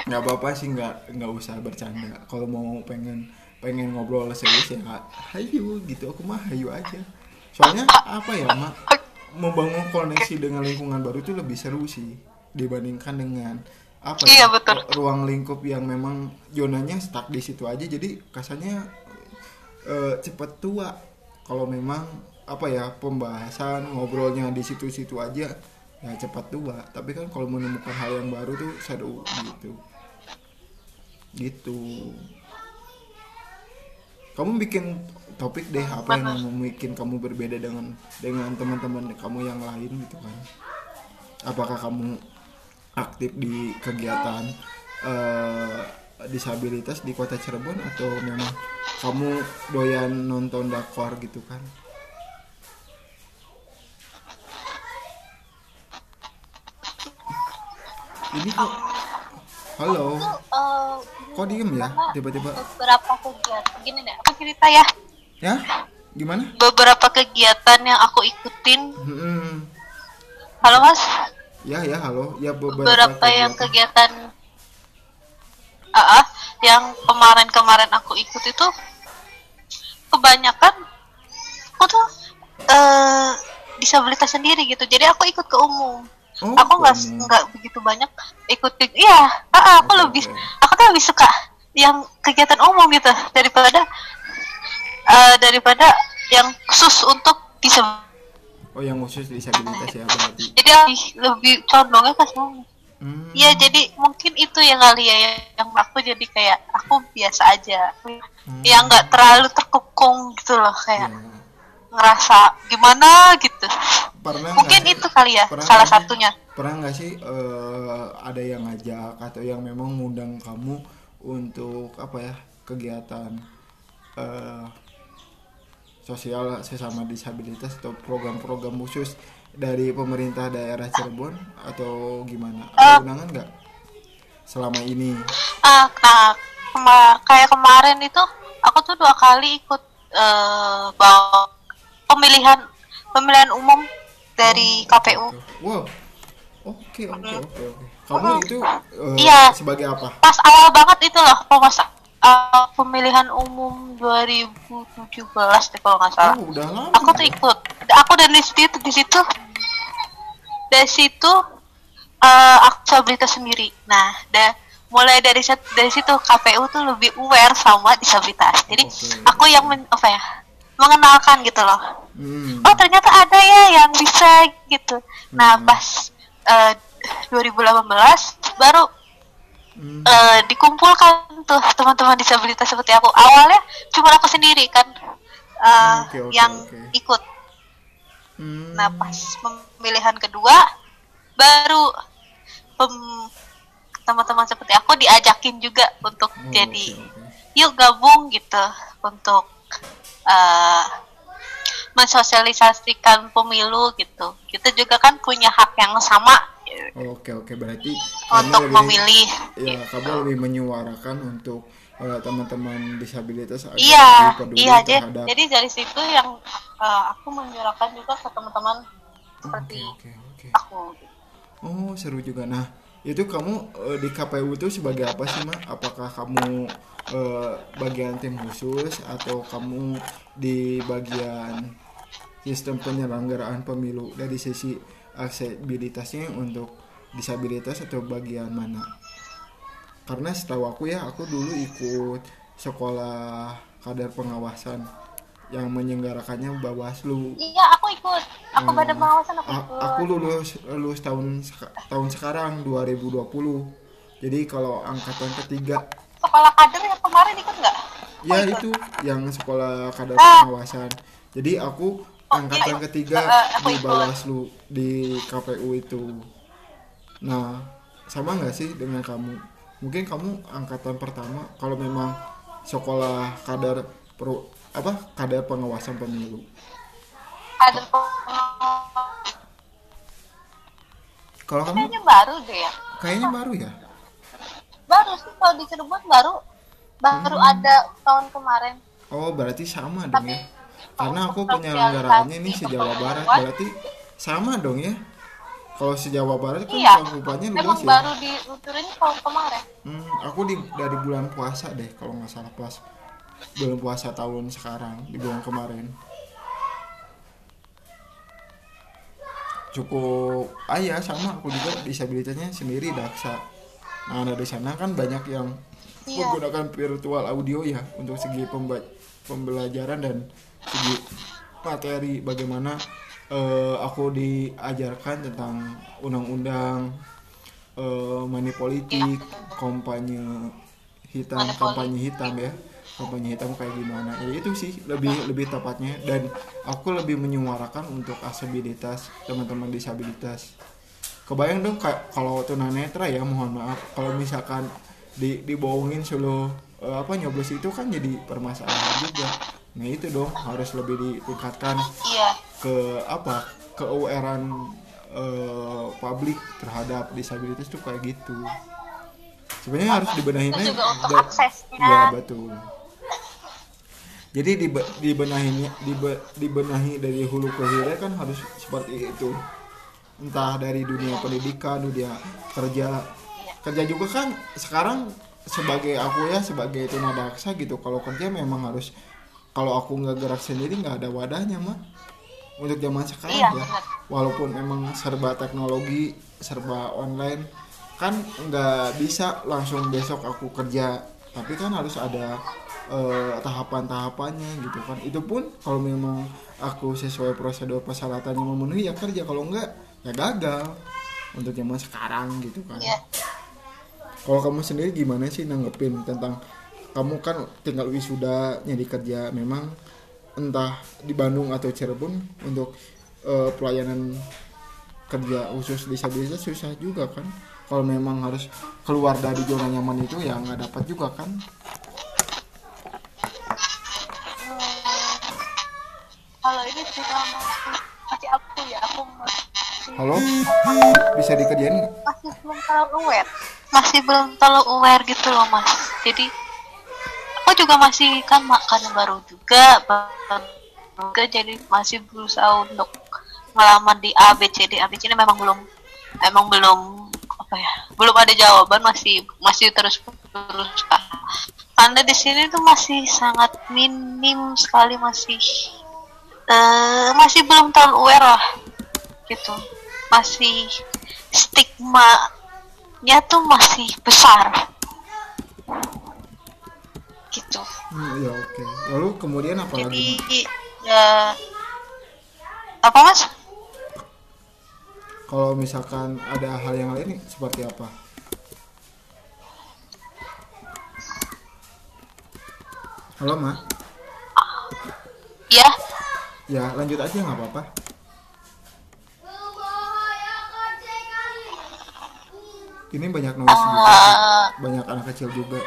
nggak apa-apa sih nggak nggak usah bercanda kalau mau pengen pengen ngobrol serius ya hayu gitu aku mah hayu aja soalnya apa ya mak membangun koneksi dengan lingkungan baru itu lebih seru sih dibandingkan dengan apa Iya, ya, betul. ruang lingkup yang memang zonanya stuck di situ aja jadi kasarnya eh, cepet tua. Kalau memang apa ya pembahasan ngobrolnya di situ-situ aja ya cepat tua. Tapi kan kalau menemukan hal yang baru tuh seru gitu. Gitu. Kamu bikin topik deh apa yang membuat kamu berbeda dengan dengan teman-teman kamu yang lain gitu kan. Apakah kamu aktif di kegiatan eh, disabilitas di kota Cirebon atau memang kamu doyan nonton dakor gitu kan? Ini kok halo. Eh, kok diem ya? Tiba-tiba beberapa kegiatan. Gini deh aku cerita ya. Ya? Gimana? Beberapa kegiatan yang aku ikutin. Hmm, halo mas. Ya ya halo. Ya beberapa beberapa yang kegiatan. Ah, ah, yang kemarin-kemarin aku ikut itu kebanyakan aku tuh eh disabilitas sendiri gitu. Jadi aku ikut ke umum. Oh, aku nggak nggak begitu banyak ikut ke- iya ah, aku Oke, lebih aku tuh lebih suka yang kegiatan umum gitu daripada eh, daripada yang khusus untuk disabilitas. Oh yang khusus disabilitas ya berarti. Jadi lebih, lebih condongnya ke sana Hmm, Iya jadi mungkin itu yang kali ya yang- aku jadi kayak aku biasa aja. Hmm. yang nggak terlalu terkukung gitu loh kayak ya. ngerasa gimana gitu. Pernah mungkin sih- itu kali ya pernah salah satunya. Pernah nggak sih eh, ada yang ngajak atau yang memang ngundang kamu untuk apa ya kegiatan eh, sosial sesama disabilitas atau program-program khusus dari pemerintah daerah Cirebon atau gimana? Ada undangan nggak? Selama ini. Ah nah, kema- kayak kemarin itu aku tuh dua kali ikut eh bawa pemilihan pemilihan umum dari KPU wow. Oke oke oke oke. Kamu itu eh, Iya. sebagai apa? Pas awal banget itu loh pas uh, pemilihan umum 2017 deh kalau nggak salah. Oh udah lama. Aku tuh ikut. Aku dan di situ di situ. Dari situ eh aku disabilitas sendiri. Nah da, mulai dari situ dari situ KPU tuh lebih aware sama disabilitas. Jadi Oke. aku yang men, apa ya mengenalkan gitu loh. Hmm. oh ternyata ada ya yang bisa gitu. Nah Hmm. pas eh, 2018 baru Hmm. eh, dikumpulkan tuh teman-teman disabilitas seperti aku awalnya cuma aku sendiri kan eh, Oke, oke, yang oke. ikut Hmm. nah pas pemilihan kedua baru pem- teman-teman seperti aku diajakin juga untuk Oh, jadi oke, oke. yuk gabung gitu untuk eh, mensosialisasikan pemilu gitu kita juga kan punya hak yang sama Oke oke berarti untuk kamu lebih memilih ya kamu lebih menyuarakan untuk eh, teman-teman disabilitas agar iya peduli iya terhadap jadi dari situ yang eh, aku menyuarakan juga ke teman-teman seperti Oke oke. aku Oh seru juga. Nah itu kamu eh, di KPU itu sebagai apa sih mak? Apakah kamu eh, bagian tim khusus atau kamu di bagian sistem penyelenggaraan pemilu dari sisi aksesibilitasnya untuk disabilitas atau bagian mana? Karena setahu aku ya aku dulu ikut sekolah kadar pengawasan yang menyelenggarakannya Bawaslu. Iya aku ikut. Aku Oh. badan pengawasan aku A- ikut. aku lulus lulus tahun tahun sekarang 2020 jadi kalau angkatan ketiga. Sekolah kader yang kemarin ikut nggak? Ya itu yang sekolah kadar Ah. pengawasan. Jadi aku Oh, angkatan iya. ketiga Eh, aku di ikut. Bawaslu di KPU itu. Nah sama nggak sih dengan kamu? Mungkin kamu angkatan pertama kalau memang sekolah kadar pro apa kadar pengawasan pemilu. Pengawasan. Kalau kamu? Kayaknya baru deh ya. Kayaknya baru ya? Baru sih kalau di Cirebon baru. Baru Hmm. ada tahun kemarin. Oh berarti sama dong Tapi ya Karena aku penyelenggaraannya ini sosialisasi se-Jawa Barat Berarti sama dong ya. Kalau se-Jawa Barat kan Iya. cakupannya luas ya. baru dilucurin tahun kemarin. Hmm, Aku di, dari bulan puasa deh Kalau nggak salah pas Bulan puasa tahun sekarang Di bulan kemarin. Cukup Ah ya sama aku juga disabilitasnya sendiri daksa. Nah dari sana kan banyak yang Iya. menggunakan virtual audio ya untuk segi pembelajaran dan segi materi bagaimana eh, aku diajarkan tentang undang-undang eh, money politik kampanye hitam Money kampanye hitam ya. Kampanye hitam kayak gimana. Ya itu sih lebih lebih tepatnya. Dan aku lebih menyuarakan untuk aksesibilitas teman-teman disabilitas. Kebayang dong kalau tunanetra ya mohon maaf. Kalau misalkan di dibohongin seluruh eh, apa nyoblos itu kan jadi permasalahan juga. Nah itu dong harus lebih ditingkatkan iya. ke apa ke awarean eh, publik terhadap disabilitas tuh kayak gitu. Sebenarnya harus dibenahin juga untuk da- aksesnya. Ya betul. Jadi dibe, dibenahinya dibe, dibenahi dari hulu ke hilir kan harus seperti itu. Entah dari dunia pendidikan dunia kerja kerja juga kan sekarang sebagai aku ya sebagai tunadaksa gitu kalau kerja memang harus kalau aku nggak gerak sendiri nggak ada wadahnya mah untuk zaman sekarang Iya, ya walaupun memang serba teknologi serba online kan nggak bisa langsung besok aku kerja. Tapi kan harus ada eh, tahapan-tahapannya gitu kan. Itu pun kalau memang aku sesuai prosedur persyaratannya memenuhi ya kerja. Kalau enggak ya gagal. Untuk zaman sekarang gitu kan. Iya kalau kamu sendiri gimana sih nanggepin tentang kamu kan tinggal wisuda nyari kerja memang entah di Bandung atau Cirebon untuk eh, pelayanan kerja khusus disabilitas susah juga kan? Kalau memang harus keluar dari zona nyaman itu ya nggak dapat juga kan? Kalau ini kalau masih aku ya aku masih halo? Bisa dikerjain masih belum terlalu aware masih belum terlalu aware gitu loh mas. Jadi aku juga masih kan makan baru juga baru juga jadi masih berusaha untuk ngelamar di A B C D. A B C D memang belum emang belum apa ya belum ada jawaban masih masih terus terus karena di sini tuh masih sangat minim sekali masih eh masih belum terlalu aware lah gitu. Masih stigma nya tuh masih besar. Gitu. Hmm, ya oke. Lalu kemudian apa jadi lagi ya apa mas? Kalau misalkan ada hal yang lain seperti apa? Halo ma ya. Ya lanjut aja nggak apa-apa ini banyak noise juga eh, banyak anak kecil juga.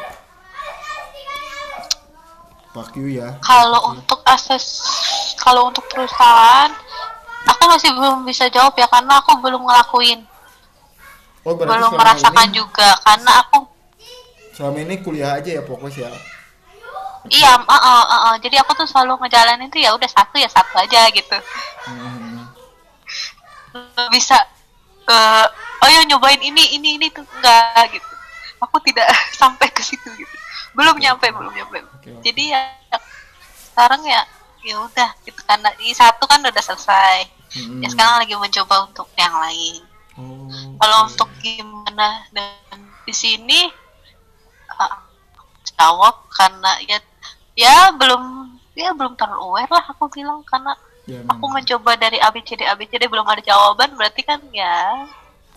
Fuck you ya. Kalau untuk akses kalau untuk perusahaan aku masih belum bisa jawab ya karena aku belum ngelakuin. Oh belum merasakan ini, juga karena aku selama ini kuliah aja ya fokus ya? Iya uh, uh, uh, uh. jadi aku tuh selalu ngejalanin itu ya udah satu ya satu aja gitu. Hmm. Nggak bisa eh oh ya nyobain ini ini ini tuh. Enggak gitu. Aku tidak sampai ke situ gitu. Belum nyampe belum nyampe. Oke. jadi ya sekarang ya ya udah gitu karena di satu kan udah selesai. Hmm. ya sekarang lagi mencoba untuk yang lain. Oh, kalau oke. untuk gimana dan di sini uh, jawab karena ya ya belum ya belum terlalu aware lah aku bilang. Karena ya, aku mencoba dari ABCD ABCD belum ada jawaban. Berarti kan ya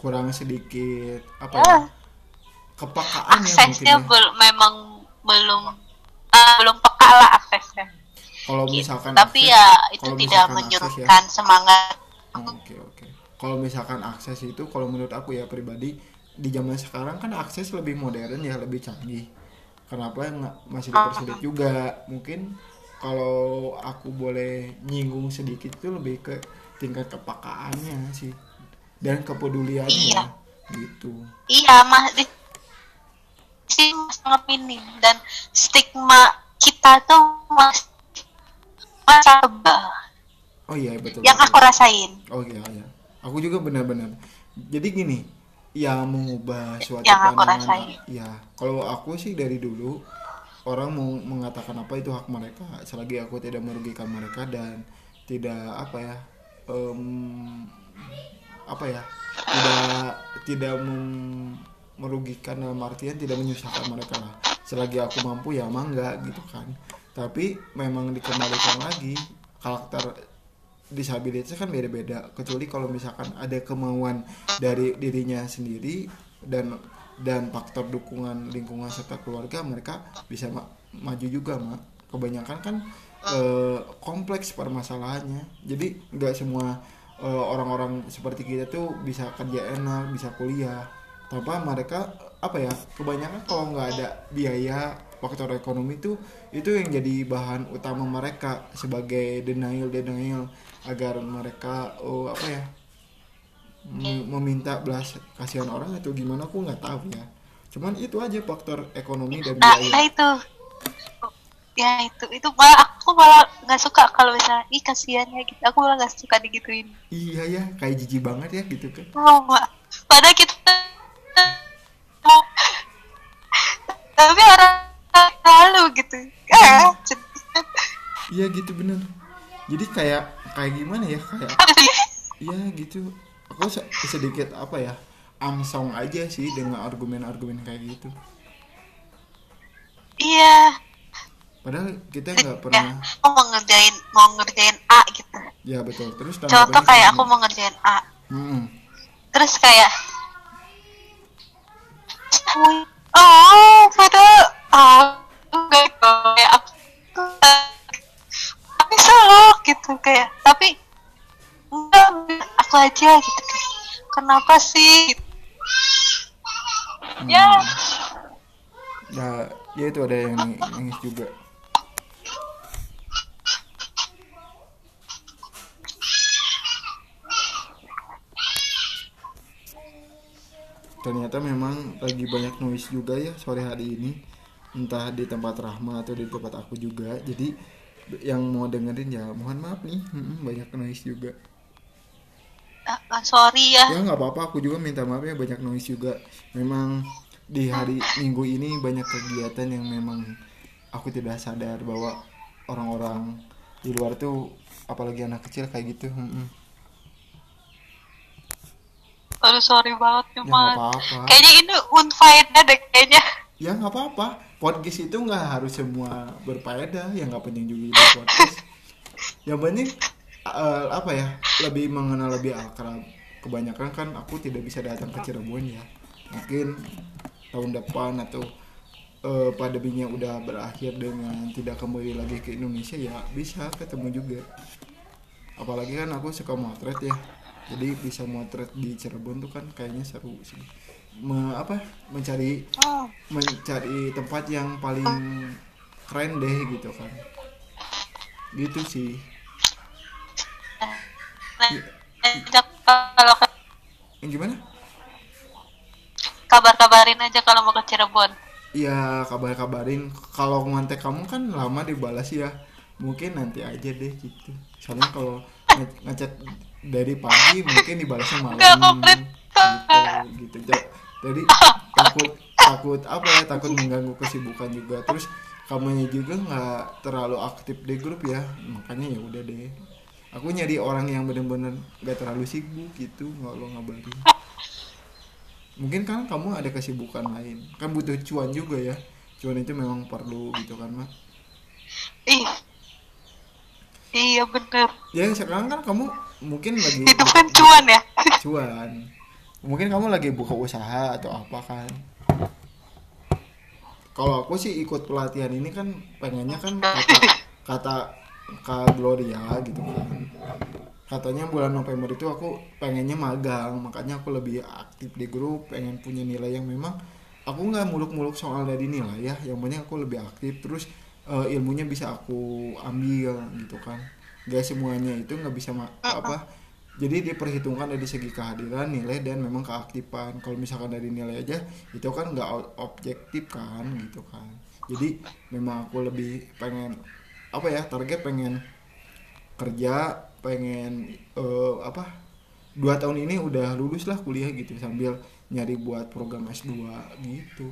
kurang sedikit apa Ya. ya kepekaan ya aksesnya mungkin ya. memang belum ah, belum peka lah aksesnya kalau gitu. misalkan tapi akses- ya itu kalau tidak ya. menyurutkan semangat Oh, Oke oke. Kalau misalkan akses itu, kalau menurut aku ya pribadi di zaman sekarang kan akses lebih modern ya, lebih canggih. Kenapa nggak masih dipersulit juga? Mungkin kalau aku boleh nyinggung sedikit itu lebih ke tingkat kepakaannya sih dan kepeduliannya Iya. gitu. iya di sini sangat minim dan stigma kita tuh masih masa tebal Oh iya betul. yang betul. aku rasain Oh iya iya. Aku juga benar-benar. Jadi gini, ya mengubah suatu Yang aku pandangan. rasain. Ya, kalau aku sih dari dulu orang mau mengatakan apa itu hak mereka selagi aku tidak merugikan mereka dan tidak apa ya em, apa ya tidak tidak merugikan dalam artian tidak menyusahkan mereka lah. Selagi aku mampu ya mangga gitu kan. Tapi memang dikembalikan lagi karakter disabilitas kan beda-beda. Kecuali kalau misalkan ada kemauan dari dirinya sendiri dan dan faktor dukungan lingkungan serta keluarga mereka bisa ma- maju juga mak kebanyakan kan eh, kompleks permasalahannya. Jadi nggak semua eh, orang-orang seperti kita tuh bisa kerja enak bisa kuliah. Tanpa mereka apa ya kebanyakan kalau nggak ada biaya faktor ekonomi itu itu yang jadi bahan utama mereka sebagai denial denial agar mereka oh apa ya meminta belas kasihan orang atau gimana aku nggak tahu ya. Cuman itu aja faktor ekonomi dan nah biaya. ya itu ya itu itu malah aku malah nggak suka kalau misalnya ih kasihan ya gitu. Aku malah nggak suka digituin. Iya ya kayak jijik banget ya gitu kan. Oh mak padahal kita tapi orang lalu gitu. Ah iya. gitu bener. Jadi kayak kayak gimana ya kayak iya gitu. Aku se- sedikit apa ya amsong aja sih dengan argumen-argumen kayak gitu. Iya padahal kita nggak ya pernah aku mau ngerjain mau ngerjain A gitu. Ya betul. Terus contoh kayak aku mau ngerjain A. Mm-mm. terus kayak oh padahal oh enggak kayak aku bisa loh gitu. Kayak tapi enggak aku aja gitu. Kenapa sih? Hmm. ya ya ya itu ada yang nang- nangis juga ternyata memang lagi banyak noise juga ya sore hari ini. Entah di tempat Rahma atau di tempat aku juga. Jadi yang mau dengerin ya mohon maaf nih. Banyak noise juga. Ah, sorry ya. Ya nggak apa-apa. Aku juga minta maaf ya banyak noise juga. Memang di hari minggu ini banyak kegiatan yang memang aku tidak sadar bahwa orang-orang di luar tuh apalagi anak kecil kayak gitu mm-mm. Aduh sorry banget ya cuman apa-apa. Kayaknya ini unfaednya deh kayaknya. Ya nggak apa-apa. Podcast itu nggak harus semua berfaedah. Yang nggak penting juga podcast. Yang penting eh, apa ya lebih mengenal lebih akrab. Kebanyakan kan aku tidak bisa datang ke Cirebon ya. Mungkin tahun depan atau uh, pandeminya udah berakhir dengan tidak kembali lagi ke Indonesia ya bisa ketemu juga. Apalagi kan aku suka motret ya jadi bisa motret di Cirebon tuh kan kayaknya seru sih. Me, apa mencari mencari tempat yang paling keren deh gitu kan. Gitu sih. Nah, kalau yang gimana? Kabar-kabarin aja kalau mau ke Cirebon. Iya kabar-kabarin. Kalau ngontek kamu kan lama dibalas ya. Mungkin nanti aja deh gitu. Soalnya kalau nge- ngechat dari pagi mungkin dibalasnya malam. Gitu gitu. Jadi takut takut apa ya? Takut mengganggu kesibukan juga. Terus kamunya juga nggak terlalu aktif di grup ya. Makanya ya udah deh. Aku nyari orang yang bener-bener gak terlalu sibuk gitu nggak lo ngabarin. Mungkin kan kamu ada kesibukan lain. Kan butuh cuan juga ya. Cuan itu memang perlu gitu kan mak? Ih. iya bener. Ya sekarang kan kamu mungkin lagi itu kan cuan ya? Cuan. Mungkin kamu lagi buka usaha atau apa kan? Kalau aku sih ikut pelatihan ini kan pengennya kan kata kata Kak Gloria gitu kan. Katanya bulan November itu aku pengennya magang makanya aku lebih aktif di grup pengen punya nilai yang memang aku nggak muluk-muluk soal dari nilai ya. Yang penting aku lebih aktif terus uh, ilmunya bisa aku ambil gitu kan gak semuanya itu nggak bisa ma- apa jadi diperhitungkan dari segi kehadiran nilai dan memang keaktifan. Kalau misalkan dari nilai aja itu kan nggak objektif kan gitu kan. Jadi memang aku lebih pengen apa ya target pengen kerja pengen eh, apa dua tahun ini udah lulus lah kuliah gitu sambil nyari buat program S2 gitu.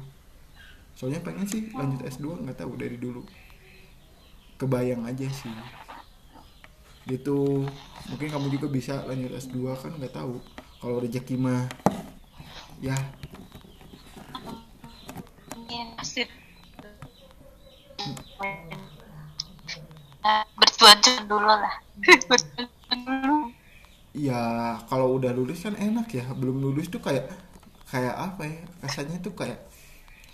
Soalnya pengen sih lanjut S2 nggak tahu dari dulu. Kebayang aja sih gitu. Mungkin kamu juga bisa lanjut S2 kan nggak tahu. Kalau rezeki mah ya. Sip. Nah, bercuan-cuan dulu lah. Dulu. Ya kalau udah lulus kan enak ya. Belum lulus tuh kayak kayak apa ya? Rasanya tuh kayak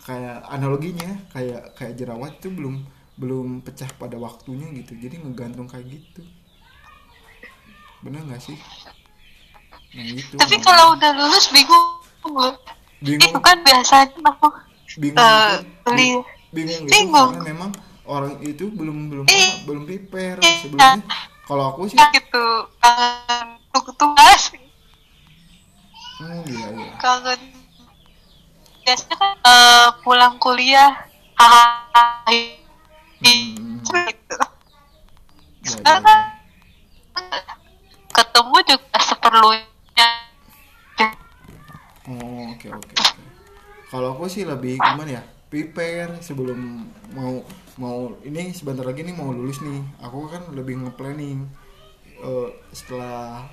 kayak analoginya kayak kayak jerawat tuh belum belum pecah pada waktunya gitu. Jadi ngegantung kayak gitu bener nggak sih? Nah gitu tapi kalau udah lulus bingung. Bingung. Itu kan biasanya aku bingung gitu, beli- bingung gitu bingung. karena memang orang itu belum belum Eh. belum prepare sebelumnya. Kalau aku sih gitu. Kangen tugas hmm, iya iya. Kangen biasanya kan eh, pulang kuliah Hmm. gitu. Ya, ya, sekarang ya. Ketemu juga seperlunya Oh, oke oke oke. Kalau aku sih lebih gimana ya? Prepare sebelum mau mau ini sebentar lagi nih mau lulus nih. Aku kan lebih nge-planning eh, setelah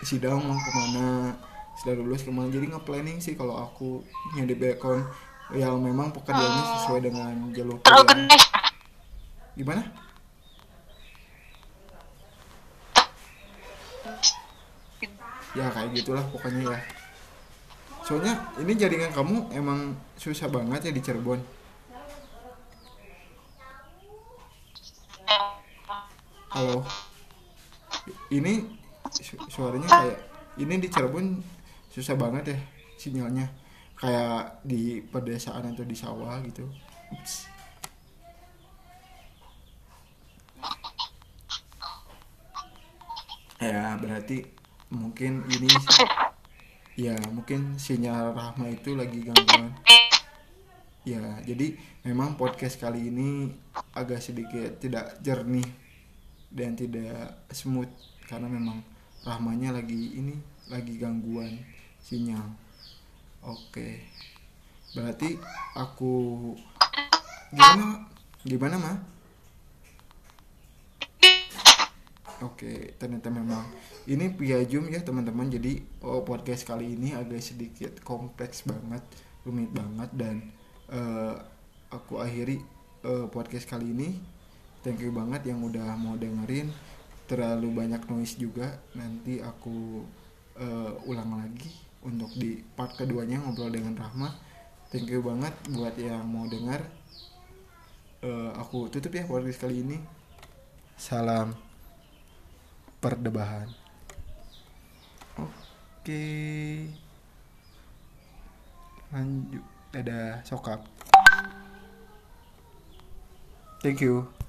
sidang mau ke mana, setelah lulus ke mana. Jadi nge-planning sih kalau aku nyari background yang memang pekerjaannya sesuai dengan jalur terorganize Gimana? Ya kayak gitulah pokoknya ya. Soalnya ini jaringan kamu emang susah banget ya di Cirebon. Halo. Ini su- suaranya kayak ini di Cirebon susah banget ya sinyalnya. Kayak di pedesaan atau di sawah gitu. Ups. Ya, berarti mungkin ini ya mungkin sinyal Rahma itu lagi gangguan. Ya, jadi memang podcast kali ini agak sedikit tidak jernih dan tidak smooth karena memang Rahmanya lagi ini lagi gangguan sinyal. Oke. Berarti aku gimana gimana mah? Oke, ternyata memang ini via Zoom ya teman-teman. Jadi oh, podcast kali ini agak sedikit kompleks banget, rumit banget dan eh, aku akhiri eh, podcast kali ini. Thank you banget yang udah mau dengerin. Terlalu banyak noise juga. Nanti aku eh, ulang lagi untuk di part keduanya ngobrol dengan Rahma thank you banget buat yang mau dengar Eh, aku tutup ya podcast kali ini salam perdebahan. Oke. Lanjut. Dadah sokap. Thank you